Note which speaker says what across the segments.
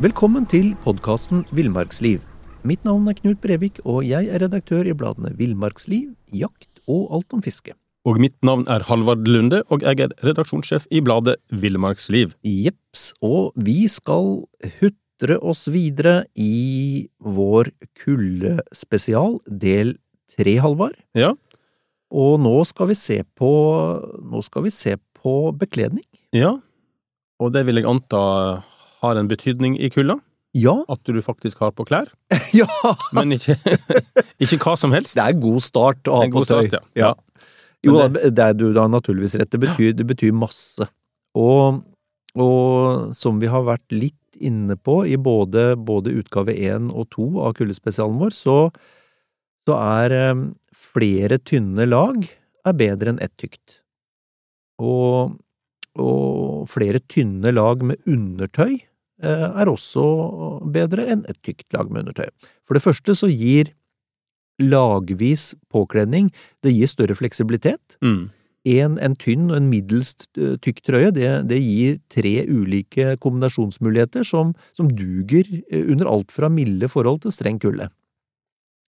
Speaker 1: Velkommen til podkasten Villmarksliv. Mitt navn er Knut Brevik, og jeg er redaktør i bladene Villmarksliv, Jakt og Alt om fiske.
Speaker 2: Og mitt navn er Halvard Lunde, og jeg er redaksjonssjef i bladet Villmarksliv.
Speaker 1: Jepps, og vi skal hutre oss videre i vår kuldespesial, del tre, Halvard.
Speaker 2: Ja,
Speaker 1: Og nå skal vi se på Nå skal vi se på bekledning.
Speaker 2: ja. Og det vil jeg anta har en betydning i kulda?
Speaker 1: Ja,
Speaker 2: At du faktisk har på klær?
Speaker 1: ja!
Speaker 2: Men ikke, ikke hva som helst?
Speaker 1: Det er en god start å ha på tøy.
Speaker 2: start, ja. Ja.
Speaker 1: Jo, det, det er du da naturligvis rett. Det betyr, det betyr masse. Og, og som vi har vært litt inne på i både, både utgave én og to av kuldespesialen vår, så, så er eh, flere tynne lag er bedre enn ett tykt. Og, og flere tynne lag med undertøy er også bedre enn et tykt lag med undertøy. For det første så gir lagvis påkledning det gir større fleksibilitet.
Speaker 2: Mm.
Speaker 1: En, en tynn og en middels eh, tykk trøye, det, det gir tre ulike kombinasjonsmuligheter som, som duger eh, under alt fra milde forhold til streng kulde.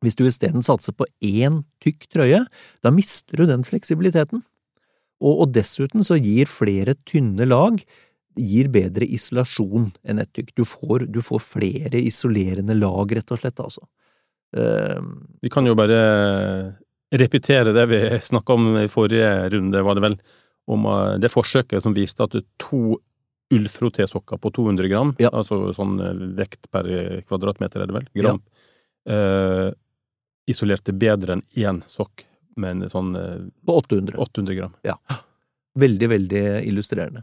Speaker 1: Hvis du isteden satser på én tykk trøye, da mister du den fleksibiliteten. Og, og dessuten så gir flere tynne lag gir bedre isolasjon enn et tykk. Du får, du får flere isolerende lag, rett og slett, altså. Uh,
Speaker 2: Vi kan jo bare repetere det vi snakka om i forrige runde, var det vel, om eh, det forsøket som viste at to ullfrottésokker på 200 gram,
Speaker 1: Ja.
Speaker 2: altså sånn eh, vekt per kvadratmeter, er det vel, gram, eh, isolerte bedre enn én sokk med en sånn uh,
Speaker 1: på 800.
Speaker 2: 800 gram.
Speaker 1: Veldig, veldig illustrerende.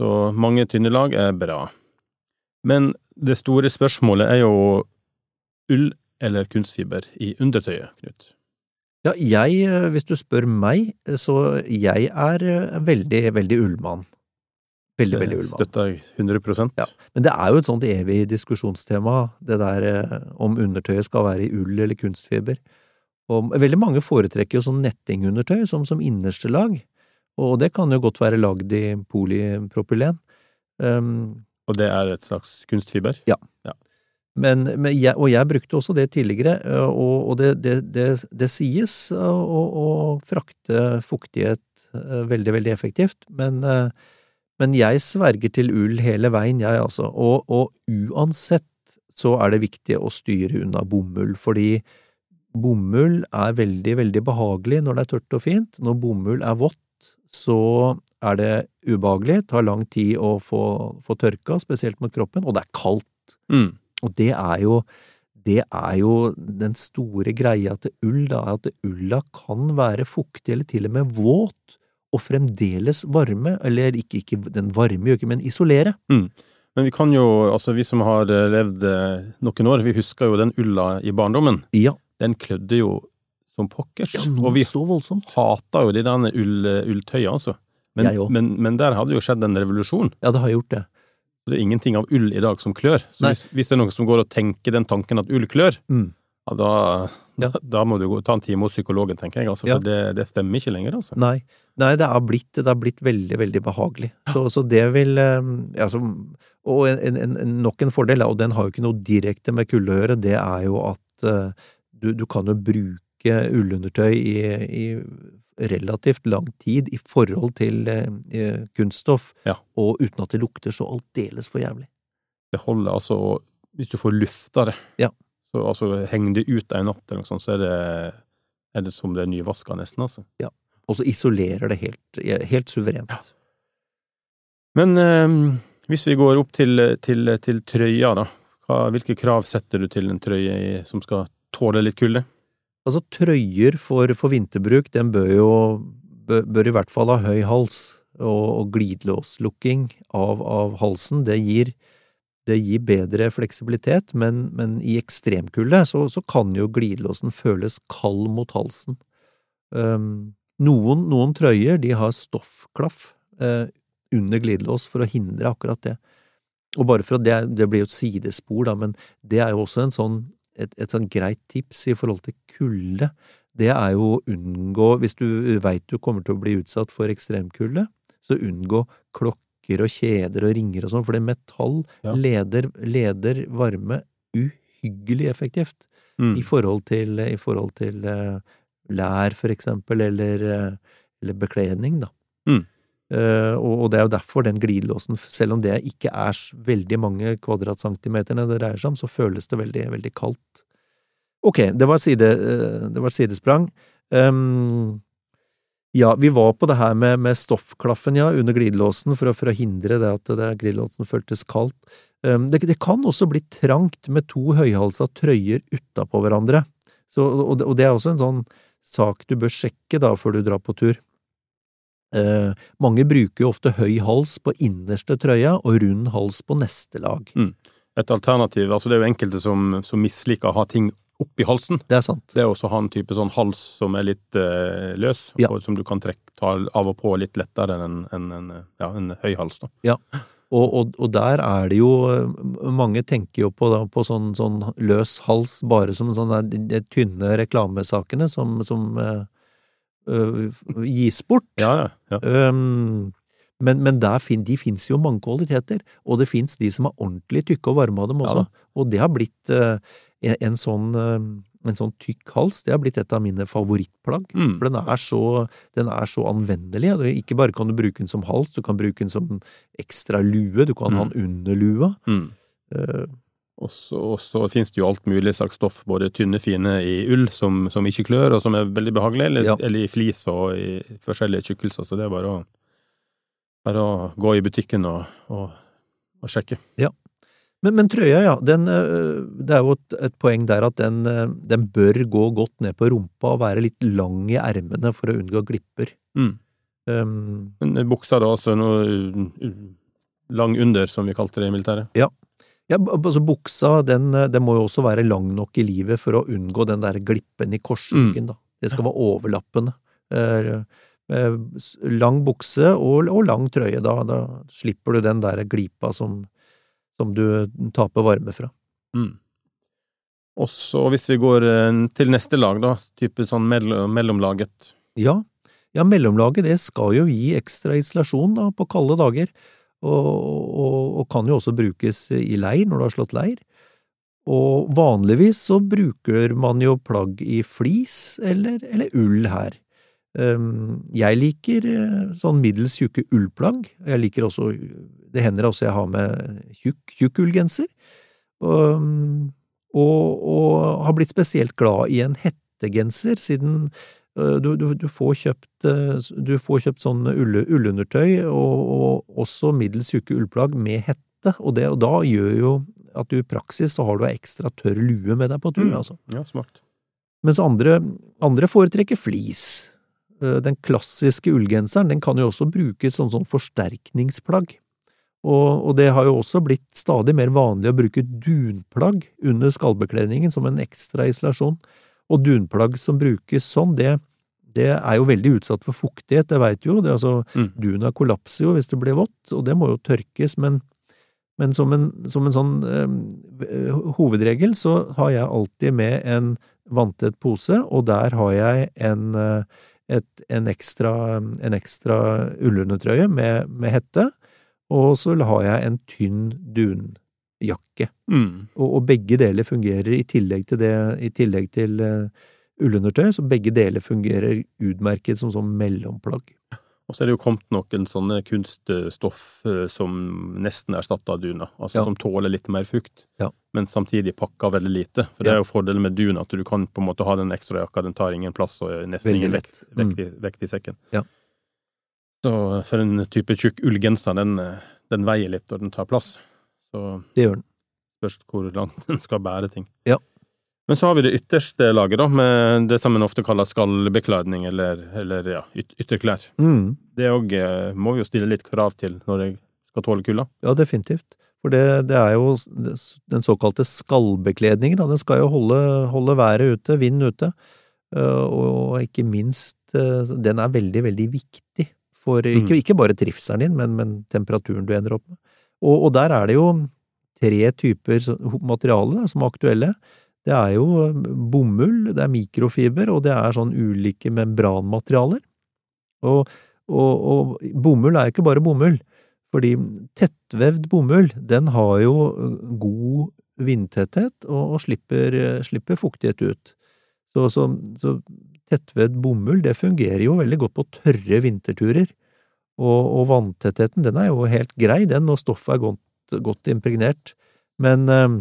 Speaker 2: Så mange tynne lag er bra. Men det store spørsmålet er jo ull eller kunstfiber i undertøyet, Knut.
Speaker 1: Ja, jeg, eh, hvis du spør meg, så jeg er eh, veldig, veldig ullmann. Veldig, veldig ullmann.
Speaker 2: støtter jeg 100%
Speaker 1: Ja. Men det er jo et sånt evig diskusjonstema, det der eh, om undertøyet skal være i ull eller kunstfiber. Og veldig mange foretrekker jo sånn nettingundertøy som, som innerste lag, og det kan jo godt være lagd i polypropylen. Um,
Speaker 2: Og det er et slags kunstfiber?
Speaker 1: Men, men jeg, og jeg brukte også det tidligere, øh, og, og det, det, det, det sies å, å, frakte fuktighet øh, veldig, veldig effektivt, men, øh, men jeg sverger til ull hele veien, jeg altså, og, og uansett så er det viktig å styre unna bomull, fordi bomull er veldig, veldig behagelig når det er tørt og fint. Når bomull er vått, så er det ubehagelig, tar lang tid å få, få tørka, spesielt mot kroppen, og det er kaldt.
Speaker 2: Mm.
Speaker 1: Og det er jo det er jo den store greia til ull, da, at ulla kan være fuktig eller til og med våt, og fremdeles varme, eller ikke, ikke den varme jo ikke, men isolere.
Speaker 2: Mm. Men vi kan jo, altså vi som har eh, levd eh, noen år, vi husker jo den ulla i barndommen.
Speaker 1: Ja,
Speaker 2: Den klødde jo som pokkers.
Speaker 1: ja
Speaker 2: og vi
Speaker 1: så voldsomt.
Speaker 2: hata jo de der ull, ulltøya, altså. Men, men, men der hadde jo skjedd en revolusjon.
Speaker 1: Ja, det har gjort det.
Speaker 2: Det er ingenting av ull i dag som klør. Så hvis, hvis det er noen som går og tenker den tanken at ull klør,
Speaker 1: Mm.
Speaker 2: ja, da,
Speaker 1: Ja.
Speaker 2: da, må du gå, ta en time hos psykologen, tenker jeg, altså, for det, det stemmer ikke lenger, altså.
Speaker 1: Nei, nei det, har blitt, det blitt veldig, veldig behagelig. Så, så det vil eh, altså, Og en, en, en, nok en fordel, og den har jo ikke noe direkte med kulde å gjøre, det er jo at eh, du, du kan jo bruke ullundertøy i, i relativt lang tid i forhold til eh, eh, kunststoff,
Speaker 2: Ja.
Speaker 1: og uten at det lukter så aldeles for jævlig.
Speaker 2: Det holder altså Hvis du får lufta det,
Speaker 1: Ja.
Speaker 2: så altså, henger det ut en natt eller noe sånt, så er det, er det som det er nyvaska, nesten, altså. Ja.
Speaker 1: Og så isolerer det helt, helt suverent.
Speaker 2: Ja. Men eh, hvis vi går opp til, til, til trøya, da. Hva, hvilke krav setter du til en trøye som skal tåle litt kulde?
Speaker 1: Altså, trøyer for, for vinterbruk, den bør jo bør, i hvert fall ha høy hals, og, og glidelåslukking av, av halsen, det gir, det gir bedre fleksibilitet, men, men i ekstremkulde så, så kan jo glidelåsen føles kald mot halsen. Um, noen, noen trøyer, de har stoffklaff uh, under glidelås for å hindre akkurat det. Og bare for at det, det blir jo et sidespor, da, men det er jo også en sånn et, et sånn greit tips i forhold til kulde, det er jo å unngå, hvis du veit du kommer til å bli utsatt for ekstremkulde, så unngå klokker og kjeder og ringer og sånn, for det metall
Speaker 2: Ja.
Speaker 1: leder, leder varme uhyggelig effektivt
Speaker 2: Mm.
Speaker 1: i forhold til, i forhold til uh, lær, for eksempel, eller, uh, eller bekledning, da.
Speaker 2: Mm.
Speaker 1: Eh, og, det er jo derfor den glidelåsen, selv om det ikke er veldig mange kvadratcentimeterne det dreier seg om, så føles det veldig, veldig kaldt. Ok, det var, side, eh, det var sidesprang. Um, ja, vi var på det her med, med stoffklaffen, ja, under glidelåsen, for å, for å hindre det at det, glidelåsen føltes kaldt. Um, det, det kan også bli trangt med to høyhalsa trøyer utapå hverandre, så, og, og det er også en sånn sak du bør sjekke da før du drar på tur. Eh, mange bruker jo ofte høy hals på innerste trøya og rund hals på neste lag.
Speaker 2: Et alternativ, altså det er jo enkelte som, som misliker å ha ting oppi halsen.
Speaker 1: Det er sant.
Speaker 2: Det er også å ha en type sånn hals som er litt eh, løs,
Speaker 1: Ja.
Speaker 2: og som du kan trekke, ta av og på litt lettere enn en, en, ja, en høy hals. Da.
Speaker 1: Og, og, og der er det jo Mange tenker jo på, da, på sånn, sånn løs hals bare som sånne de, de tynne reklamesakene som, som eh, øh, gis bort.
Speaker 2: Ja, ja, ja.
Speaker 1: Um, men, men fin, de fins jo mange kvaliteter, og det fins de som er ordentlig tykke og varme av dem også. og det har blitt uh, en, en sånn uh, en sånn tykk hals, det har blitt et av mine favorittplagg.
Speaker 2: Mm.
Speaker 1: For den er, så, den er så anvendelig. Ikke bare kan du bruke den som hals, du kan bruke den som ekstra lue, du kan ha den under lua.
Speaker 2: Mm.
Speaker 1: Eh,
Speaker 2: Og så, finnes det jo alt mulig slags stoff, både tynne, fine i ull, som, som ikke klør, og som er veldig behagelig, eller,
Speaker 1: Ja.
Speaker 2: eller i flis og i forskjellige tjukkelser. Så det er bare å, bare å gå i butikken og, og, og sjekke.
Speaker 1: Men, men trøya, ja, den, øh, det er jo et, et poeng der at den, øh, den bør gå godt ned på rumpa og være litt lang i ermene for å unngå glipper.
Speaker 2: Mm.
Speaker 1: Um,
Speaker 2: Men buksa da, altså noe uh, lang under, som vi kalte det i militæret?
Speaker 1: ja, b- altså buksa, den, den må jo også være lang nok i livet for å unngå den der glippen i korsryggen, da. Det skal være overlappende. Eh, eh, lang bukse og, og lang trøye, da, da slipper du den der glipa som, som du taper varme fra.
Speaker 2: Mm. Og så hvis vi går eh, til neste lag, da, type sånn mell mellomlaget
Speaker 1: Ja, ja, mellomlaget det skal jo gi ekstra isolasjon da, på kalde dager, og, og, og kan jo også brukes i leir når du har slått leir. Og vanligvis så bruker man jo plagg i flis eller, eller ull her. Um, Jeg liker eh, sånn middels tjukke ullplagg. Jeg liker også Det hender også jeg har med tjukk, tjukk ullgenser. og, og, og har blitt spesielt glad i en hettegenser, siden du, du, du får kjøpt øh, Du får kjøpt sånn ulle, ullundertøy og, og også middels tjukke ullplagg med hette, og, det, og da gjør jo at du i praksis så har du ei ekstra tørr lue med deg på tur,
Speaker 2: Mm.
Speaker 1: altså.
Speaker 2: Ja, smart.
Speaker 1: Mens andre, andre foretrekker flis. Eh, Den klassiske ullgenseren den kan jo også brukes som sånn forsterkningsplagg. Og, og det har jo også blitt stadig mer vanlig å bruke dunplagg under skallbekledningen som en ekstra isolasjon. Og dunplagg som brukes sånn, det, det er jo veldig utsatt for fuktighet, det veit du jo. Det, altså,
Speaker 2: Mm.
Speaker 1: Duna kollapser jo hvis det blir vått, og det må jo tørkes, men, Men som en, som en sånn øh, hovedregel så har jeg alltid med en vanntett pose, og der har jeg en, eh, et, en ekstra, en ekstra ullundertrøye med, med hette, og så har jeg en tynn dunjakke.
Speaker 2: Mm.
Speaker 1: Og, og begge deler fungerer i tillegg til det, i tillegg til uh, ullundertøy, så begge deler fungerer utmerket som sånn mellomplagg.
Speaker 2: Og så er det jo kommet noen sånne kunststoff eh, som nesten erstatter duna, altså
Speaker 1: Ja.
Speaker 2: som tåler litt mer fukt,
Speaker 1: Ja.
Speaker 2: men samtidig pakker veldig lite. For det er jo fordelen med duna, at du kan på en måte ha den ekstra jakka, den tar ingen plass og er nesten
Speaker 1: Veldig
Speaker 2: ingen vekt, vekt, i, vekt i sekken.
Speaker 1: Ja.
Speaker 2: Så for en type tjukk ullgenser, den, eh, den veier litt, og den tar plass. Så
Speaker 1: Det gjør den.
Speaker 2: spørs hvor langt den skal bære ting.
Speaker 1: Ja.
Speaker 2: Men så har vi det ytterste laget, da, med det som en ofte kaller skallbekledning, eller, eller ja, yt ytterklær.
Speaker 1: Mm.
Speaker 2: Det òg eh, må vi jo stille litt krav til når jeg skal tåle kulda.
Speaker 1: Ja, definitivt. For det, det er jo den såkalte skallbekledningen, da. Den skal jo holde, holde været ute, vind ute. Eh, Og ikke minst, eh, den er veldig, veldig viktig for ikke,
Speaker 2: Mm.
Speaker 1: ikke bare trivselen din, men, men temperaturen du ender opp med. Og, og der er det jo tre typer materiale da, som er aktuelle. Det er jo bomull, det er mikrofiber, og det er sånn ulike membranmaterialer. Og, og, og bomull er ikke bare bomull. Fordi tettvevd bomull, den har jo god vindtetthet og, og slipper, slipper fuktighet ut. Så, så, så tettvevd bomull, det fungerer jo veldig godt på tørre vinterturer. Og, og vanntettheten, den er jo helt grei, den, når stoffet er godt, godt impregnert. Men eh,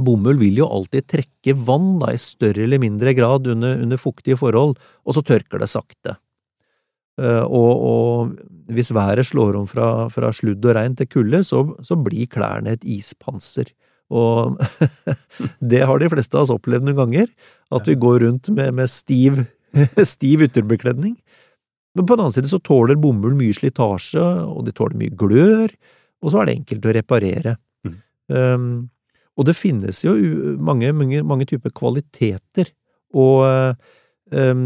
Speaker 1: bomull vil jo alltid trekke vann da, i større eller mindre grad under, under fuktige forhold, og så tørker det sakte. Eh, og, og hvis været slår om fra, fra sludd og regn til kulde, så, så blir klærne et ispanser. Og det har de fleste av oss opplevd noen ganger, at vi går rundt med, med stiv, stiv ytterbekledning. Men på den annen side så tåler bomull mye slitasje, og de tåler mye glør, og så er det enkelt å reparere.
Speaker 2: Mm.
Speaker 1: Um, og det finnes jo mange, mange, mange typer kvaliteter, og um,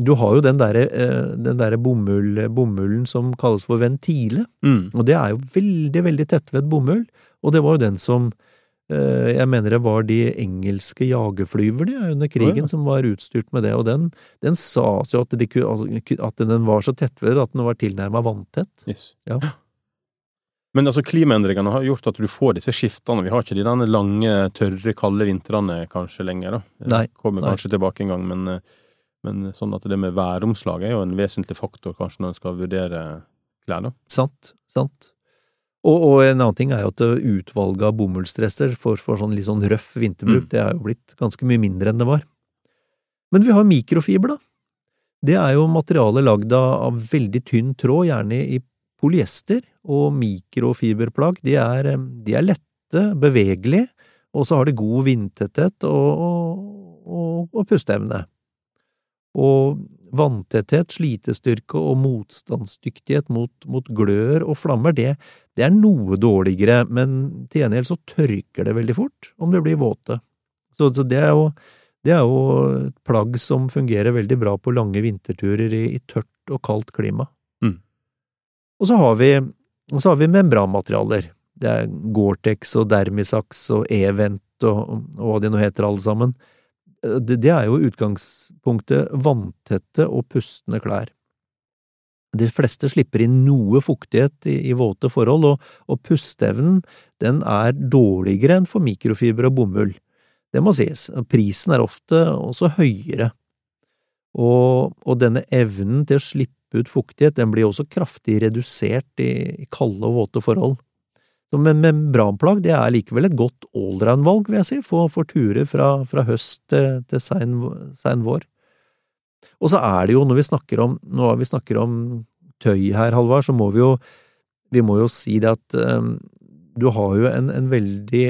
Speaker 1: du har jo den derre eh, den derre bomull, bomullen som kalles for ventile,
Speaker 2: Mm.
Speaker 1: og det er jo veldig, veldig tettvedd bomull, og det var jo den som jeg mener det var de engelske jagerflyverne under krigen
Speaker 2: oh, ja.
Speaker 1: som var utstyrt med det, og den, den sa jo at, de, altså, at den var så tettvedd at den var tilnærmet vanntett.
Speaker 2: Yes.
Speaker 1: Ja.
Speaker 2: Men altså, klimaendringene har gjort at du får disse skiftene. Vi har ikke de denne lange, tørre, kalde vintrene kanskje lenger, da.
Speaker 1: Nei,
Speaker 2: Kommer
Speaker 1: nei.
Speaker 2: kanskje tilbake en gang, men, eh, men sånn at det med væromslag er jo en vesentlig faktor kanskje når en skal vurdere klær, da.
Speaker 1: Sant, sant. Og, og en annen ting er jo at utvalget av bomullsdresser for, for sånn litt sånn røff vinterbruk,
Speaker 2: Mm.
Speaker 1: det er jo blitt ganske mye mindre enn det var. Men vi har mikrofiber, da. Det er jo materiale lagd av veldig tynn tråd, gjerne i polyester, og mikrofiberplagg, de er, eh, de er lette, bevegelige, og så har de god vindtetthet og, og, og, og pusteevne. Og vanntetthet, slitestyrke og motstandsdyktighet mot, mot glør og flammer, det, det er noe dårligere, men til gjengjeld så tørker det veldig fort om det blir våte. Så, så det, er jo, det er jo et plagg som fungerer veldig bra på lange vinterturer i, i tørt og kaldt klima.
Speaker 2: Mm.
Speaker 1: Og så har vi, så har vi membranmaterialer. Det er Gore-Tex og Dermisax og Event og, og hva de nå heter alle sammen det, det er jo utgangspunktet vanntette og pustende klær. De fleste slipper inn noe fuktighet i, i våte forhold, og, og pusteevnen den er dårligere enn for mikrofiber og bomull. Det må sies. Prisen er ofte også høyere. Og, og denne evnen til å slippe ut fuktighet, den blir også kraftig redusert i, i kalde og våte forhold. Men membranplagg det er likevel et godt allround-valg, vil jeg si, for, for turer fra, fra høst til, til sein, sein vår. Og så er det jo, når vi snakker om, når vi snakker om tøy her, Halvard, så må vi jo, vi må jo si det at um, du har jo en, en veldig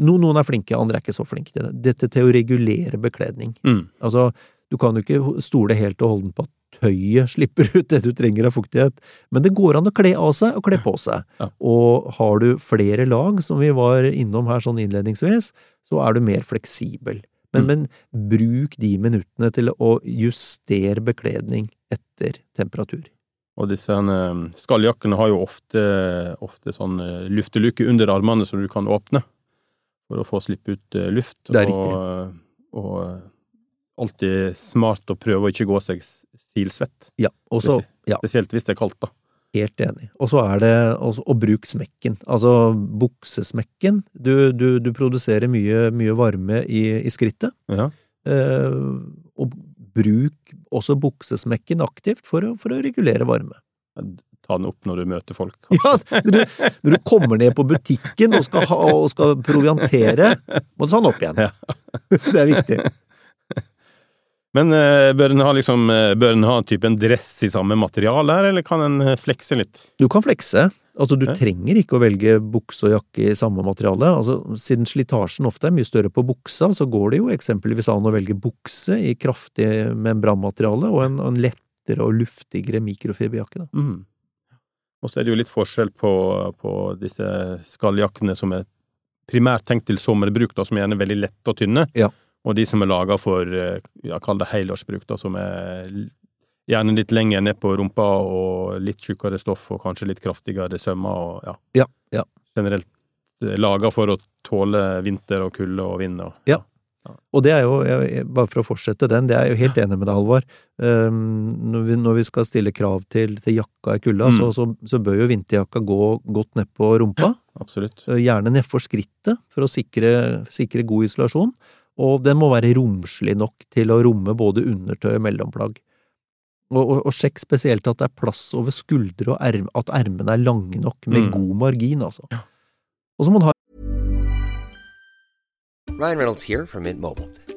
Speaker 1: noen, noen er flinke, andre er ikke så flinke til det. Dette til å regulere bekledning.
Speaker 2: Mm.
Speaker 1: Altså, du kan jo ikke stole helt og holdent på at tøyet slipper ut det du trenger av fuktighet, men det går an å kle av seg og kle på seg.
Speaker 2: Ja.
Speaker 1: Og har du flere lag, som vi var innom her sånn innledningsvis, så er du mer fleksibel. Men,
Speaker 2: Mm.
Speaker 1: men bruk de minuttene til å justere bekledning etter temperatur.
Speaker 2: Og disse eh, skalljakkene har jo ofte, ofte sånn eh, lufteluke under armene som du kan åpne for å få slippe ut eh, luft.
Speaker 1: Det er
Speaker 2: og, og alltid smart å prøve å ikke gå seg silsvett.
Speaker 1: Ja, også, Ja,
Speaker 2: Spesielt hvis det er kaldt, da.
Speaker 1: helt enig. Og så er det også, å bruke smekken. Altså buksesmekken. Du, du, du produserer mye, mye varme i, i skrittet.
Speaker 2: Ja.
Speaker 1: Eh, og bruk også buksesmekken aktivt for å, for å regulere varme.
Speaker 2: Ta den opp når du møter folk.
Speaker 1: Ja, når du, når du kommer ned på butikken og skal, ha, og skal proviantere, må du ta den opp igjen. Det er viktig.
Speaker 2: Men eh, bør den ha liksom, eh, bør den ha type en dress i samme materiale her, eller kan den eh, flekse litt?
Speaker 1: Du kan flekse. Altså, du
Speaker 2: Ja.
Speaker 1: trenger ikke å velge bukse og jakke i samme materiale. Altså, siden slitasjen ofte er mye større på buksa, så går det jo eksempelvis an å velge bukse i kraftig membranmateriale og en, en lettere og luftigere mikrofiberjakke. Da.
Speaker 2: Mm. Og så er det jo litt forskjell på, på disse skalljakkene som er primært tenkt til sommerbruk, da, som er gjerne veldig lette og tynne,
Speaker 1: Ja.
Speaker 2: Og de som er laga for, eh, ja, kall det helårsbruk, da, som er gjerne litt lenger ned på rumpa og litt tjukkere stoff og kanskje litt kraftigere sømmer og ja,
Speaker 1: Ja, ja.
Speaker 2: generelt laga for å tåle vinter og kulde og vind og
Speaker 1: Ja. Og det er jo, jeg, bare for å fortsette den, det er jeg jo helt enig med deg, Halvor. Um, når, vi, når vi skal stille krav til, til jakka i kulda,
Speaker 2: Mm.
Speaker 1: så, så, så bør jo vinterjakka gå godt ned på rumpa.
Speaker 2: Absolutt.
Speaker 1: Eh, Gjerne nedfor skrittet, for å sikre, sikre god isolasjon. Og den må være romslig nok til å romme både undertøy og mellomplagg. Og, og, og sjekk spesielt at det er plass over skuldre, og erm, at ermene er lange nok, med
Speaker 2: Mm.
Speaker 1: god margin, altså. Og så må den ha
Speaker 3: Ryan Reynolds her from Mint Mobile.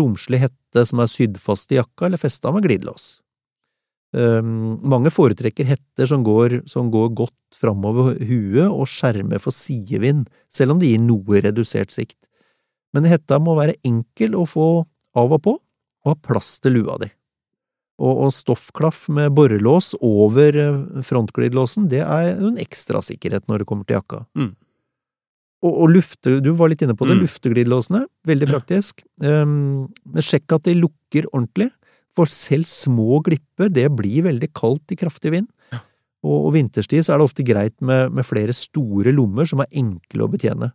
Speaker 1: Romslig hette som er sydd fast i jakka eller festa med glidelås. Um, mange foretrekker hetter som går, som går godt framover huet og skjermer for sidevind, selv om det gir noe redusert sikt. Men hetta må være enkel å få av og på, og ha plass til lua di. Og, og stoffklaff med borrelås over eh, frontglidelåsen, det er en ekstra sikkerhet når det kommer til jakka.
Speaker 2: Mm.
Speaker 1: Og, og lufte, du var litt inne på det,
Speaker 2: Mm.
Speaker 1: lufteglidelåsene, veldig praktisk. Um, men sjekk at de lukker ordentlig, for selv små glipper, det blir veldig kaldt i kraftig vind. Og, og vinterstid så er det ofte greit med, med flere store lommer som er enkle å betjene.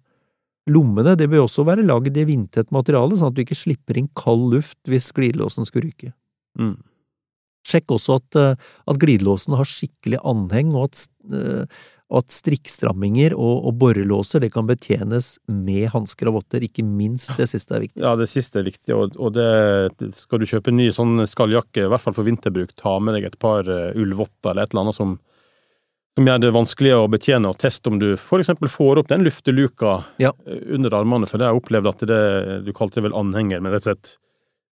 Speaker 1: Lommene det bør også være lagd i vindtett materiale, sånn at du ikke slipper inn kald luft hvis glidelåsen skulle ryke.
Speaker 2: Mm.
Speaker 1: Sjekk også at, eh, at glidelåsen har skikkelig anheng, og at, eh, at strikkstramminger og, og borrelåser det kan betjenes med hansker og votter. Ikke minst det siste er viktig.
Speaker 2: Ja, det siste er viktig, og, og det, skal du kjøpe en ny sånn skalljakke, i hvert fall for vinterbruk, ta med deg et par eh, ullvotter eller et eller annet som, som gjør det vanskelig å betjene, og teste om du for eksempel får opp den lufteluka
Speaker 1: Ja.
Speaker 2: under armene, for det har jeg opplevd at det, du kalte det vel anhenger, men rett og slett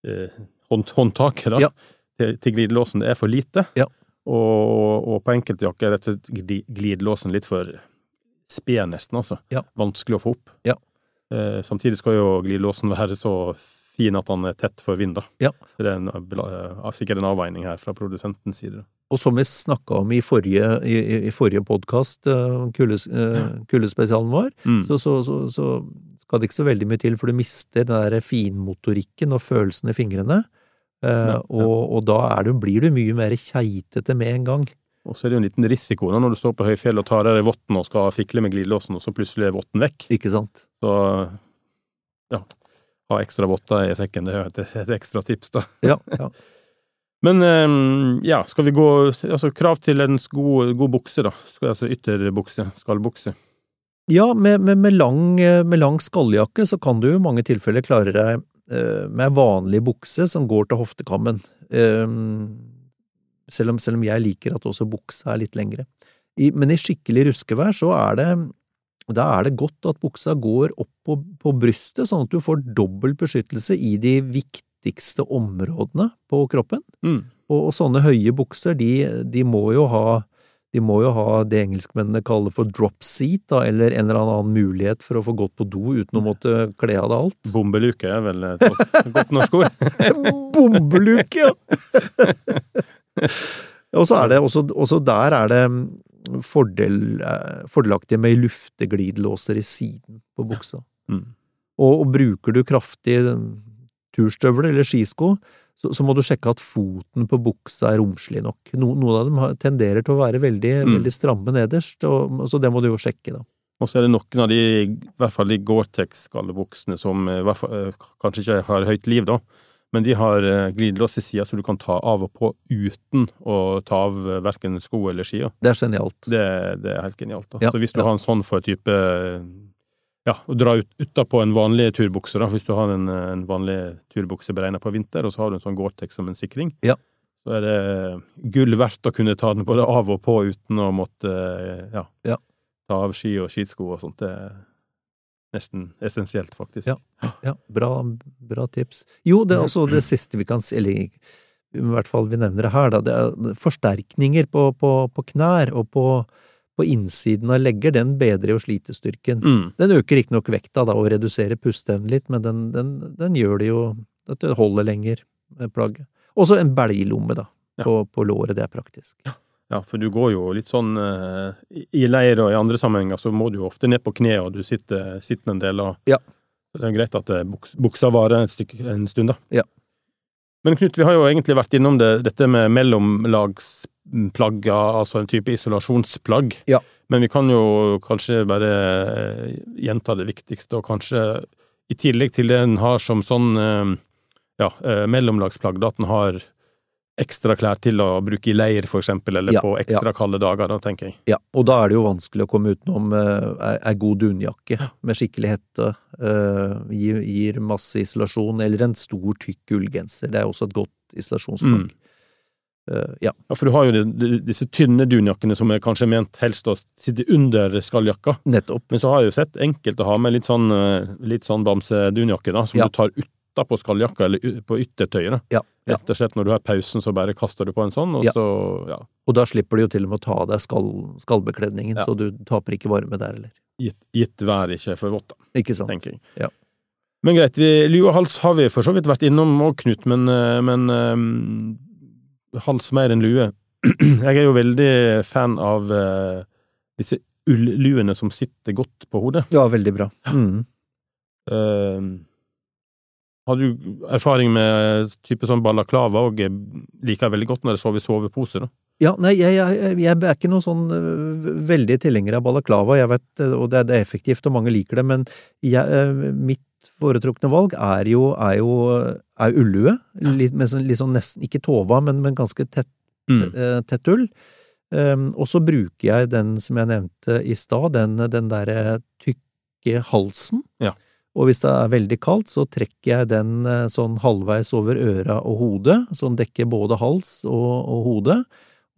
Speaker 2: eh, hånd, håndtaket da,
Speaker 1: Ja.
Speaker 2: Til, glidelåsen, er for lite.
Speaker 1: Ja.
Speaker 2: Og, og på enkelte jakker er rett og slett glidelåsen litt for sped, nesten, altså.
Speaker 1: Ja.
Speaker 2: Vanskelig å få opp.
Speaker 1: Ja.
Speaker 2: Eh, samtidig skal jo glidelåsen være så fin at han er tett for vind, da.
Speaker 1: Ja.
Speaker 2: Så det er en, eh, sikkert en avveining her fra produsentens side.
Speaker 1: Og som vi snakka om i forrige, i, i- forrige podkast, kuldespesialen vår,
Speaker 2: Mm.
Speaker 1: så, så, så, så skal det ikke så veldig mye til, for du mister den der finmotorikken og følelsen i fingrene. Eh,
Speaker 2: Ja, ja.
Speaker 1: Og, og da du, blir du mye mer keitete med en gang.
Speaker 2: Og så er det jo en liten risiko når du står på høyfjell og tar av deg votten og skal fikle med glidelåsen, og så plutselig er votten vekk.
Speaker 1: Ikke sant?
Speaker 2: Så ja, ha ekstra votter i sekken, det er jo et, et ekstra tips, da.
Speaker 1: Ja, ja.
Speaker 2: Men eh, ja, skal vi gå Altså, krav til en god, god bukse, da. Altså ytterbukse. Skallbukse.
Speaker 1: Ja, med, med, med, lang, med lang skalljakke så kan du i mange tilfeller klare deg eh, med vanlig bukse som går til hoftekammen. Eh, selv, om, selv om jeg liker at også buksa er litt lengre. I, men i skikkelig ruskevær så er det da er det godt at buksa går opp på, på brystet, sånn at du får dobbel beskyttelse i de viktigste områdene på kroppen.
Speaker 2: Mm.
Speaker 1: Og, og, sånne høye bukser, de, de, må jo ha de må jo ha det engelskmennene kaller for drop seat, da, eller en eller annen mulighet for å få gått på do uten å måtte kle av deg alt.
Speaker 2: Bombeluke er vel et godt norsk ord?
Speaker 1: Bombeluke, ja! og så er det også, også der er det fordel, eh, fordelaktig med lufteglidelåser i siden på buksa.
Speaker 2: Mm.
Speaker 1: Og, og, bruker du kraftig turstøvler eller skisko, så, så, må du sjekke at foten på buksa er romslig nok. No, noen av dem tenderer til å være veldig, mm. veldig stramme nederst, og, så det må du jo sjekke, da.
Speaker 2: Og så er det noen av de, i hvert fall de Gore-Tex-skallebuksene som hvert fall, eh, kanskje ikke har høyt liv, da, men de har eh, glidelås i sida, så du kan ta av og på uten å ta av eh, verken sko eller skia.
Speaker 1: Det er genialt.
Speaker 2: Det, det er helt genialt. da.
Speaker 1: Ja,
Speaker 2: så hvis du
Speaker 1: ja.
Speaker 2: har en sånn for type Ja, å dra ut utapå en vanlig turbukse, da, hvis du har en, en vanlig turbukse beregna på vinter, og så har du en sånn Gore-Tex som en sikring,
Speaker 1: Ja.
Speaker 2: så er det gull verdt å kunne ta den både av og på uten å måtte ja,
Speaker 1: Ja.
Speaker 2: ta av ski og skisko og sånt. Det er nesten essensielt, faktisk.
Speaker 1: Ja. Ja, bra, bra tips. Jo, det er også det siste vi kan si, eller i hvert fall vi nevner det her, da, det er forsterkninger på, på, på knær og på, på, innsiden av legger, den bedrer jo slitestyrken.
Speaker 2: Mm.
Speaker 1: Den øker riktignok vekta da, og reduserer pusteevnen litt, men den, den, den, gjør det jo at det holder lenger, plagget. Også en belglomme, da,
Speaker 2: Ja.
Speaker 1: på, på låret, det er praktisk.
Speaker 2: Ja, for du går jo litt sånn eh, I leir og i andre sammenhenger så må du jo ofte ned på kne, og du sitter, sitter en del, og
Speaker 1: Ja.
Speaker 2: det er greit at eh, buks, buksa varer et stykke, en stund, da.
Speaker 1: Ja.
Speaker 2: Men Knut, vi har jo egentlig vært innom det, dette med mellomlagsplagg, altså en type isolasjonsplagg.
Speaker 1: Ja.
Speaker 2: Men vi kan jo kanskje bare eh, gjenta det viktigste, og kanskje i tillegg til det en har som sånn eh, ja, eh, mellomlagsplagg, da at en har ekstra klær til å bruke i leir, for eksempel, eller
Speaker 1: Ja,
Speaker 2: på ekstra kalde dager, da, tenker jeg.
Speaker 1: Ja, og da er det jo vanskelig å komme utenom eh, ei ei god dunjakke med skikkelig hette. eh, gir, gir masse isolasjon, eller en stor, tykk ullgenser. Det er også et godt isolasjonsplagg.
Speaker 2: Mm.
Speaker 1: Eh, ja.
Speaker 2: Ja, for du har jo disse tynne dunjakkene som er kanskje ment helst å sitte under skalljakka.
Speaker 1: Nettopp.
Speaker 2: Men så har jeg jo sett enkelte ha med litt sånn, eh, litt sånn bamsedunjakke, da, som
Speaker 1: Ja.
Speaker 2: du tar utapå skalljakka, eller på yttertøyet.
Speaker 1: Ja.
Speaker 2: Rett og slett når du har pausen, så bare kaster du på en sånn, og så ja,
Speaker 1: Og da slipper du jo til og med å ta av deg skall, skallbekledningen, så du taper ikke varme der eller?
Speaker 2: gitt, gitt vær ikke for vått, da,
Speaker 1: Ikke sant?
Speaker 2: tenker jeg.
Speaker 1: Ja.
Speaker 2: Men greit, vi, lue og hals har vi for så vidt vært innom òg, Knut, men, eh, men hals mer enn lue. Jeg er jo veldig fan av uh, disse ulluene som sitter godt på hodet.
Speaker 1: Ja, veldig bra. Mm.
Speaker 2: Uh, har du erfaring med type sånn balaklava og liker jeg veldig godt når jeg sover i sovepose, da?
Speaker 1: Ja, nei, jeg, jeg, jeg er ikke noen sånn veldig tilhenger av balaklava, jeg vet, og det det er effektivt, og mange liker det, men jeg, mitt foretrukne valg er jo, er jo er ullue, litt, med sånn, litt sånn nesten, ikke tova, men, men ganske tett,
Speaker 2: Mm.
Speaker 1: øh, tett ull. Um, og så bruker jeg den som jeg nevnte i stad, den, den derre tykke halsen.
Speaker 2: Ja.
Speaker 1: Og hvis det er veldig kaldt, så trekker jeg den øh, sånn halvveis over øra og hodet, så den dekker både hals og, og hode.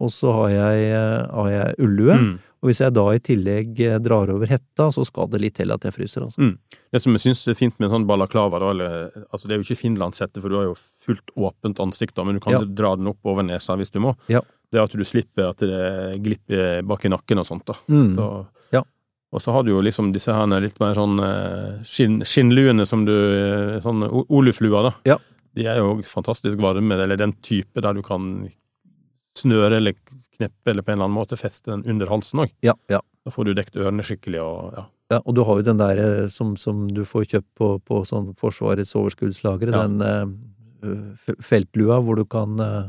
Speaker 1: Og så har jeg, har jeg ullue.
Speaker 2: Mm.
Speaker 1: Og hvis jeg da i tillegg eh, drar over hetta, så skal det litt til at jeg fryser, altså.
Speaker 2: Mm. Det som jeg syns er fint med en sånn balaklava, da, eller, altså det er jo ikke finlandshette, for du har jo fullt åpent ansikt, da, men du kan
Speaker 1: Ja.
Speaker 2: dra den opp over nesa hvis du må.
Speaker 1: Ja.
Speaker 2: Det er at du slipper at det glipper bak i nakken og sånt, da.
Speaker 1: Mm.
Speaker 2: Så,
Speaker 1: Ja.
Speaker 2: Og så har du jo liksom disse her litt mer sånn eh, skinn, skinnluene som du eh, Sånn oluflua, da.
Speaker 1: Ja.
Speaker 2: De er jo fantastisk varme, eller den type der du kan snøre eller kneppe eller på en eller annen måte feste den under halsen òg.
Speaker 1: Ja, ja.
Speaker 2: Da får du dekt ørene skikkelig og ja.
Speaker 1: Ja, og du har jo den der eh, som, som du får kjøpt på, på sånn Forsvarets overskuddslagre,
Speaker 2: Ja.
Speaker 1: den uh, feltlua hvor du kan uh,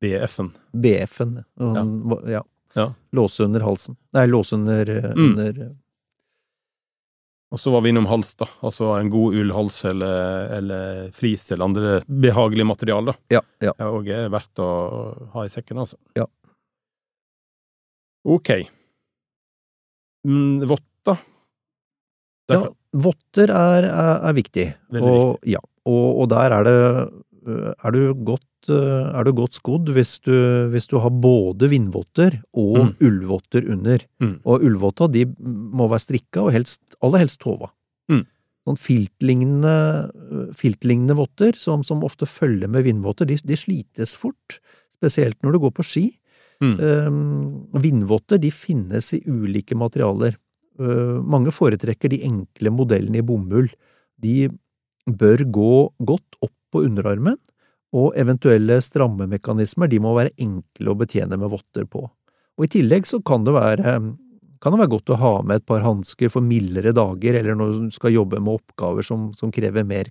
Speaker 2: BF-en.
Speaker 1: BF-en,
Speaker 2: Ja.
Speaker 1: ja. Låse under halsen. Nei, låse under, eh,
Speaker 2: Mm.
Speaker 1: under eh,
Speaker 2: Og så var vi innom hals, da. Altså en god ullhals eller, eller flis eller andre behagelige materialer. da.
Speaker 1: Ja, ja.
Speaker 2: Det er òg verdt å ha i sekken, altså.
Speaker 1: Ja.
Speaker 2: Ok. Mm, votter?
Speaker 1: Ja, votter er, er, er viktig.
Speaker 2: Veldig
Speaker 1: og,
Speaker 2: viktig.
Speaker 1: Ja, og, og der er det Er du godt, er du godt skodd hvis du, hvis du har både vindvotter og
Speaker 2: Mm.
Speaker 1: ullvotter under.
Speaker 2: Mm.
Speaker 1: Og ullvotta de må være strikka, og helst, aller helst tova.
Speaker 2: Mm.
Speaker 1: Sånn filtlignende, øh, filtlignende votter, som, som ofte følger med vindvotter, de, de slites fort. Spesielt når du går på ski.
Speaker 2: Mm.
Speaker 1: Um, vindvotter de finnes i ulike materialer. Uh, mange foretrekker de enkle modellene i bomull. De bør gå godt opp på underarmen, og eventuelle strammemekanismer de må være enkle å betjene med votter på. Og I tillegg så kan det være, kan det være godt å ha med et par hansker for mildere dager, eller når du skal jobbe med oppgaver som, som krever mer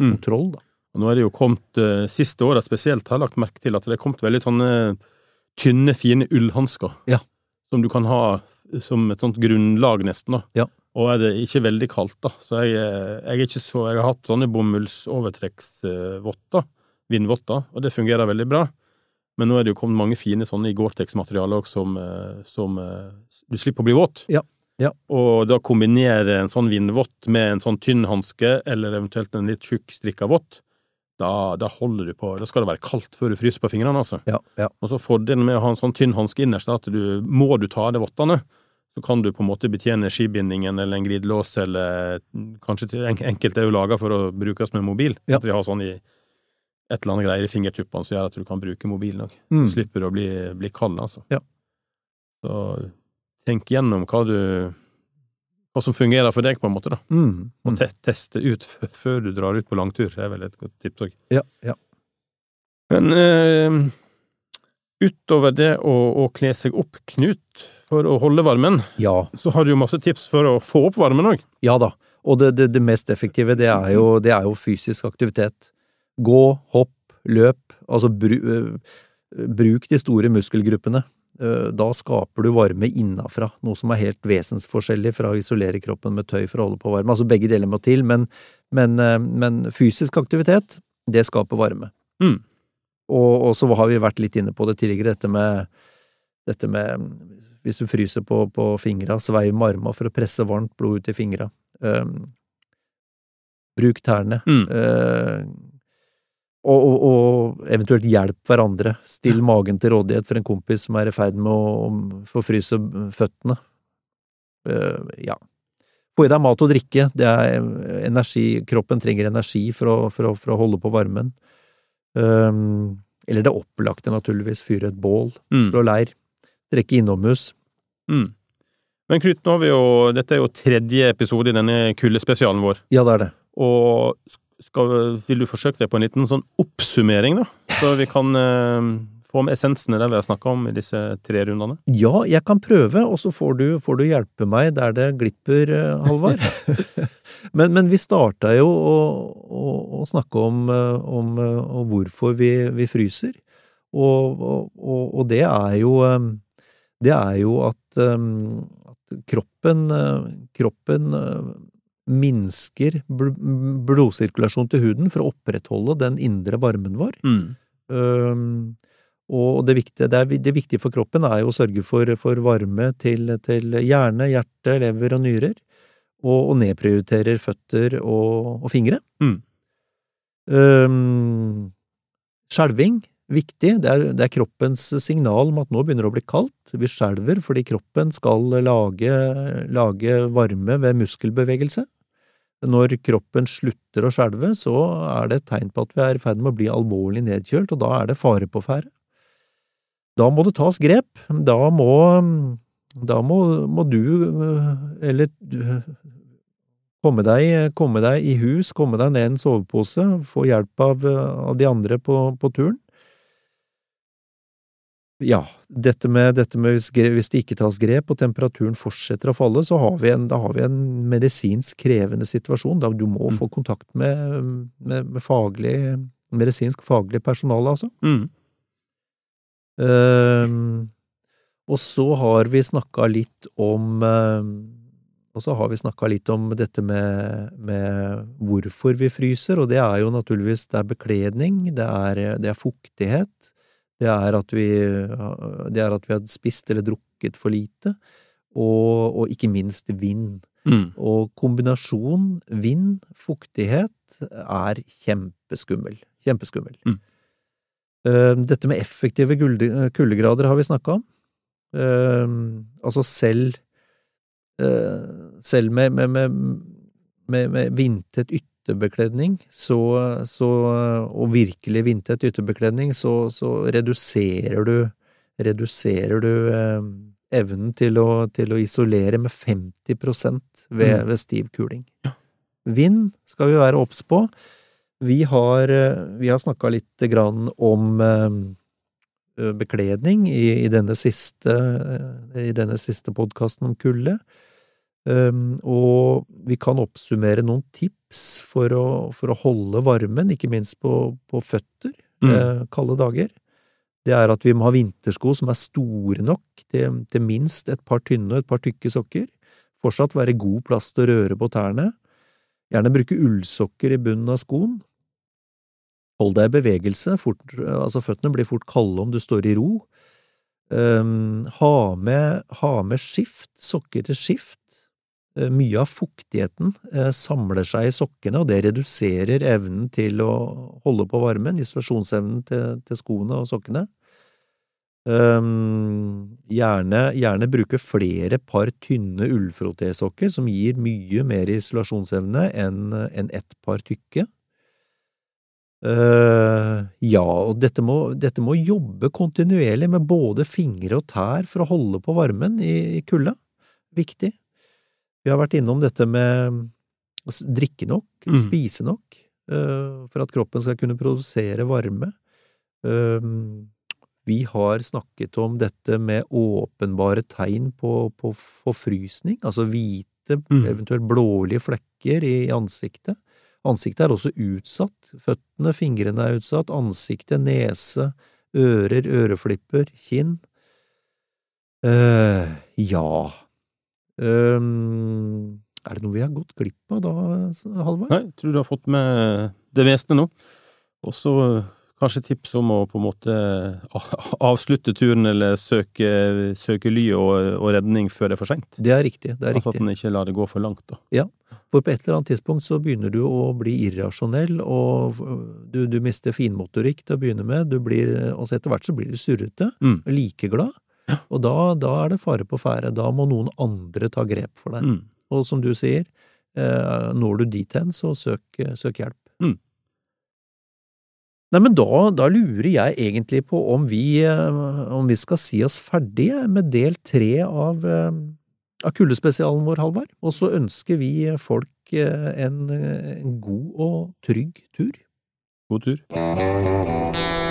Speaker 2: Mm.
Speaker 1: kontroll. Da.
Speaker 2: Og nå er det jo kommet, eh, siste året spesielt, har jeg lagt merke til at det er kommet veldig sånne tynne, fine ullhansker.
Speaker 1: Ja.
Speaker 2: Som du kan ha som et sånt grunnlag, nesten, da.
Speaker 1: Ja.
Speaker 2: Og er det ikke veldig kaldt, da. Så jeg, eh, jeg er ikke så Jeg har hatt sånne bomullsovertrekksvotter, vindvotter, og det fungerer veldig bra. Men nå er det jo kommet mange fine sånne i Gore-Tex-materialer som, eh, som eh, du slipper å bli våt.
Speaker 1: Ja, ja.
Speaker 2: Og da kombinere en sånn vindvott med en sånn tynn hanske, eller eventuelt en litt tjukk strikka vott, da, da holder du på Da skal det være kaldt før du fryser på fingrene, altså.
Speaker 1: Ja, ja.
Speaker 2: Og så fordelen med å ha en sånn tynn hanske innerst er at du, må du ta av deg vottene, så kan du på en måte betjene skibindingen eller en glidelås, eller kanskje til en, enkelte er jo laga for å brukes med mobil. At de har sånn i et eller annet greier i fingertuppene som gjør at du kan bruke mobilen òg.
Speaker 1: Mm.
Speaker 2: Slipper å bli, bli kald, altså.
Speaker 1: Ja.
Speaker 2: Så tenk gjennom hva du Hva som fungerer for deg, på en måte, da.
Speaker 1: Mm.
Speaker 2: Og te teste ut før du drar ut på langtur. Det er vel et godt tips òg.
Speaker 1: Ja, ja.
Speaker 2: Men eh, utover det å, å kle seg opp, Knut, for å holde varmen,
Speaker 1: ja.
Speaker 2: så har du jo masse tips for å få opp varmen òg.
Speaker 1: Ja da, og det, det, det mest effektive det er, jo, det er jo fysisk aktivitet. Gå, hopp, løp, altså øh, bruk de store muskelgruppene. Øh, Da skaper du varme innafra, noe som er helt vesensforskjellig fra å isolere kroppen med tøy for å holde på varme. Altså begge deler må til, men, men, øh, men fysisk aktivitet, det skaper varme.
Speaker 2: Mm.
Speaker 1: Og, og så har vi vært litt inne på det tidligere, dette med, dette med hvis du fryser på, på fingra, sveiv med armene for å presse varmt blod ut i fingra. Um, bruk tærne.
Speaker 2: Mm.
Speaker 1: Eh, og, og, og eventuelt hjelp hverandre. Still magen til rådighet for en kompis som er i ferd med å å forfryse føttene. Uh, ja. Få i deg mat og drikke. Det er energi, kroppen trenger energi for å, for å, for å holde på varmen. Um, eller det opplagte, naturligvis. Fyre et bål.
Speaker 2: Mm.
Speaker 1: Slå leir. Drikke innomhus.
Speaker 2: Mm. Men Knut, nå har vi jo, dette er jo tredje episode i denne kuldespesialen vår.
Speaker 1: Ja, det er det.
Speaker 2: Og skal, vil du forsøke deg på en liten sånn oppsummering, da? Så vi kan eh, få med essensene der vi har snakka om i disse tre rundene?
Speaker 1: Ja, jeg kan prøve, og så får du, får du hjelpe meg der det glipper, eh, Halvard. men, men vi starta jo å, å, å snakke om, eh, om, eh, om hvorfor vi, vi fryser. Og, og, og, det er jo Det er jo at, at kroppen, kroppen minsker bl blodsirkulasjon til huden for å opprettholde den indre varmen vår.
Speaker 2: Mm.
Speaker 1: Um, og det viktige, det, er, det viktige for kroppen er jo å sørge for, for varme til, til hjerne, hjerte, lever og nyrer, og, og nedprioriterer føtter og, og fingre.
Speaker 2: Mm.
Speaker 1: Um, skjelving, viktig. Det er, det er kroppens signal om at nå begynner det å bli kaldt. Vi skjelver fordi kroppen skal lage, lage varme ved muskelbevegelse. Når kroppen slutter å skjelve, så er det et tegn på at vi er i ferd med å bli alvorlig nedkjølt, og da er det fare på ferde. Da må det tas grep. Da må, da må, må du, eller komme deg, komme deg i hus, komme deg ned i en sovepose, få hjelp av, av de andre på, på turen. Ja, dette med, dette med hvis, hvis det ikke tas grep og temperaturen fortsetter å falle, så har vi en, da har vi en medisinsk krevende situasjon. Da du må få kontakt med, med, med faglig, medisinsk faglig personale, altså.
Speaker 2: Mm.
Speaker 1: Uh, og så har vi snakka litt om, uh, og så har vi snakka litt om dette med, med, hvorfor vi fryser, og det er jo naturligvis det er bekledning, det er, det er fuktighet, det er, at vi, det er at vi har spist eller drukket for lite, og, og ikke minst vind.
Speaker 2: Mm.
Speaker 1: Og kombinasjon vind, fuktighet, er kjempeskummel. Kjempeskummel.
Speaker 2: Mm.
Speaker 1: Uh, dette med effektive kuldegrader har vi snakka om. Uh, altså selv uh, Selv med, med, med, med vindtett ytterbekledning, så, så, og virkelig vindtett ytterbekledning, så, så reduserer du reduserer du evnen til å, til å, isolere med 50 ved,
Speaker 2: Mm.
Speaker 1: ved stiv kuling.
Speaker 2: Ja.
Speaker 1: Vind skal vi være obs på. Vi har, vi har snakka litt grann om eh, bekledning i, i denne siste, i denne siste podkasten om kulde. Um, og vi kan oppsummere noen tips for å, for å holde varmen, ikke minst på, på føtter,
Speaker 2: Mm.
Speaker 1: eh, kalde dager. Det er at vi må ha vintersko som er store nok til, til minst et par tynne og et par tykke sokker. Fortsatt være god plass til å røre på tærne. Gjerne bruke ullsokker i bunnen av skoen. Hold deg i bevegelse, fort, altså føttene blir fort kalde om du står i ro. Um, ha, med, ha med skift, sokker til skift. Uh, mye av fuktigheten uh, samler seg i sokkene, og det reduserer evnen til å holde på varmen, isolasjonsevnen til, til skoene og sokkene. Um, gjerne, gjerne bruke flere par tynne ullfrotésokker, som gir mye mer isolasjonsevne enn en ett par tykke. Uh, ja, og dette må, dette må jobbe kontinuerlig med både fingre og tær for å holde på varmen i, i kulda. Viktig. Vi har vært innom dette med å drikke nok,
Speaker 2: Mm.
Speaker 1: spise nok, uh, for at kroppen skal kunne produsere varme. Um, vi har snakket om dette med åpenbare tegn på, på forfrysning, altså hvite,
Speaker 2: Mm.
Speaker 1: eventuelt blålige flekker i ansiktet. Ansiktet er også utsatt. Føttene, fingrene er utsatt. Ansiktet, nese, ører, øreflipper, kinn. eh ja Ehm, Er det noe vi har gått glipp av da, Halvard?
Speaker 2: Nei, jeg tror du har fått med det meste nå. Også kanskje tips om å på en måte avslutte turen eller søke, søke ly og, og redning før det er for seint.
Speaker 1: Det er riktig. det er
Speaker 2: Altså at
Speaker 1: riktig.
Speaker 2: en ikke lar det gå for langt, da.
Speaker 1: Ja, for på et eller annet tidspunkt så begynner du å bli irrasjonell, og du, du mister finmotorikk til å begynne med, du blir, og så etter hvert så blir du surrete,
Speaker 2: Mm.
Speaker 1: likeglad, og da, da er det fare på ferde. Da må noen andre ta grep for deg.
Speaker 2: Mm.
Speaker 1: Og som du sier, eh, når du dit hen, så søk, søk hjelp.
Speaker 2: Mm.
Speaker 1: Nei, men da, da lurer jeg egentlig på om vi, eh, om vi skal si oss ferdige med del tre av, eh, av kuldespesialen vår, Halvard. Og så ønsker vi folk en, en god og trygg tur.
Speaker 2: God tur.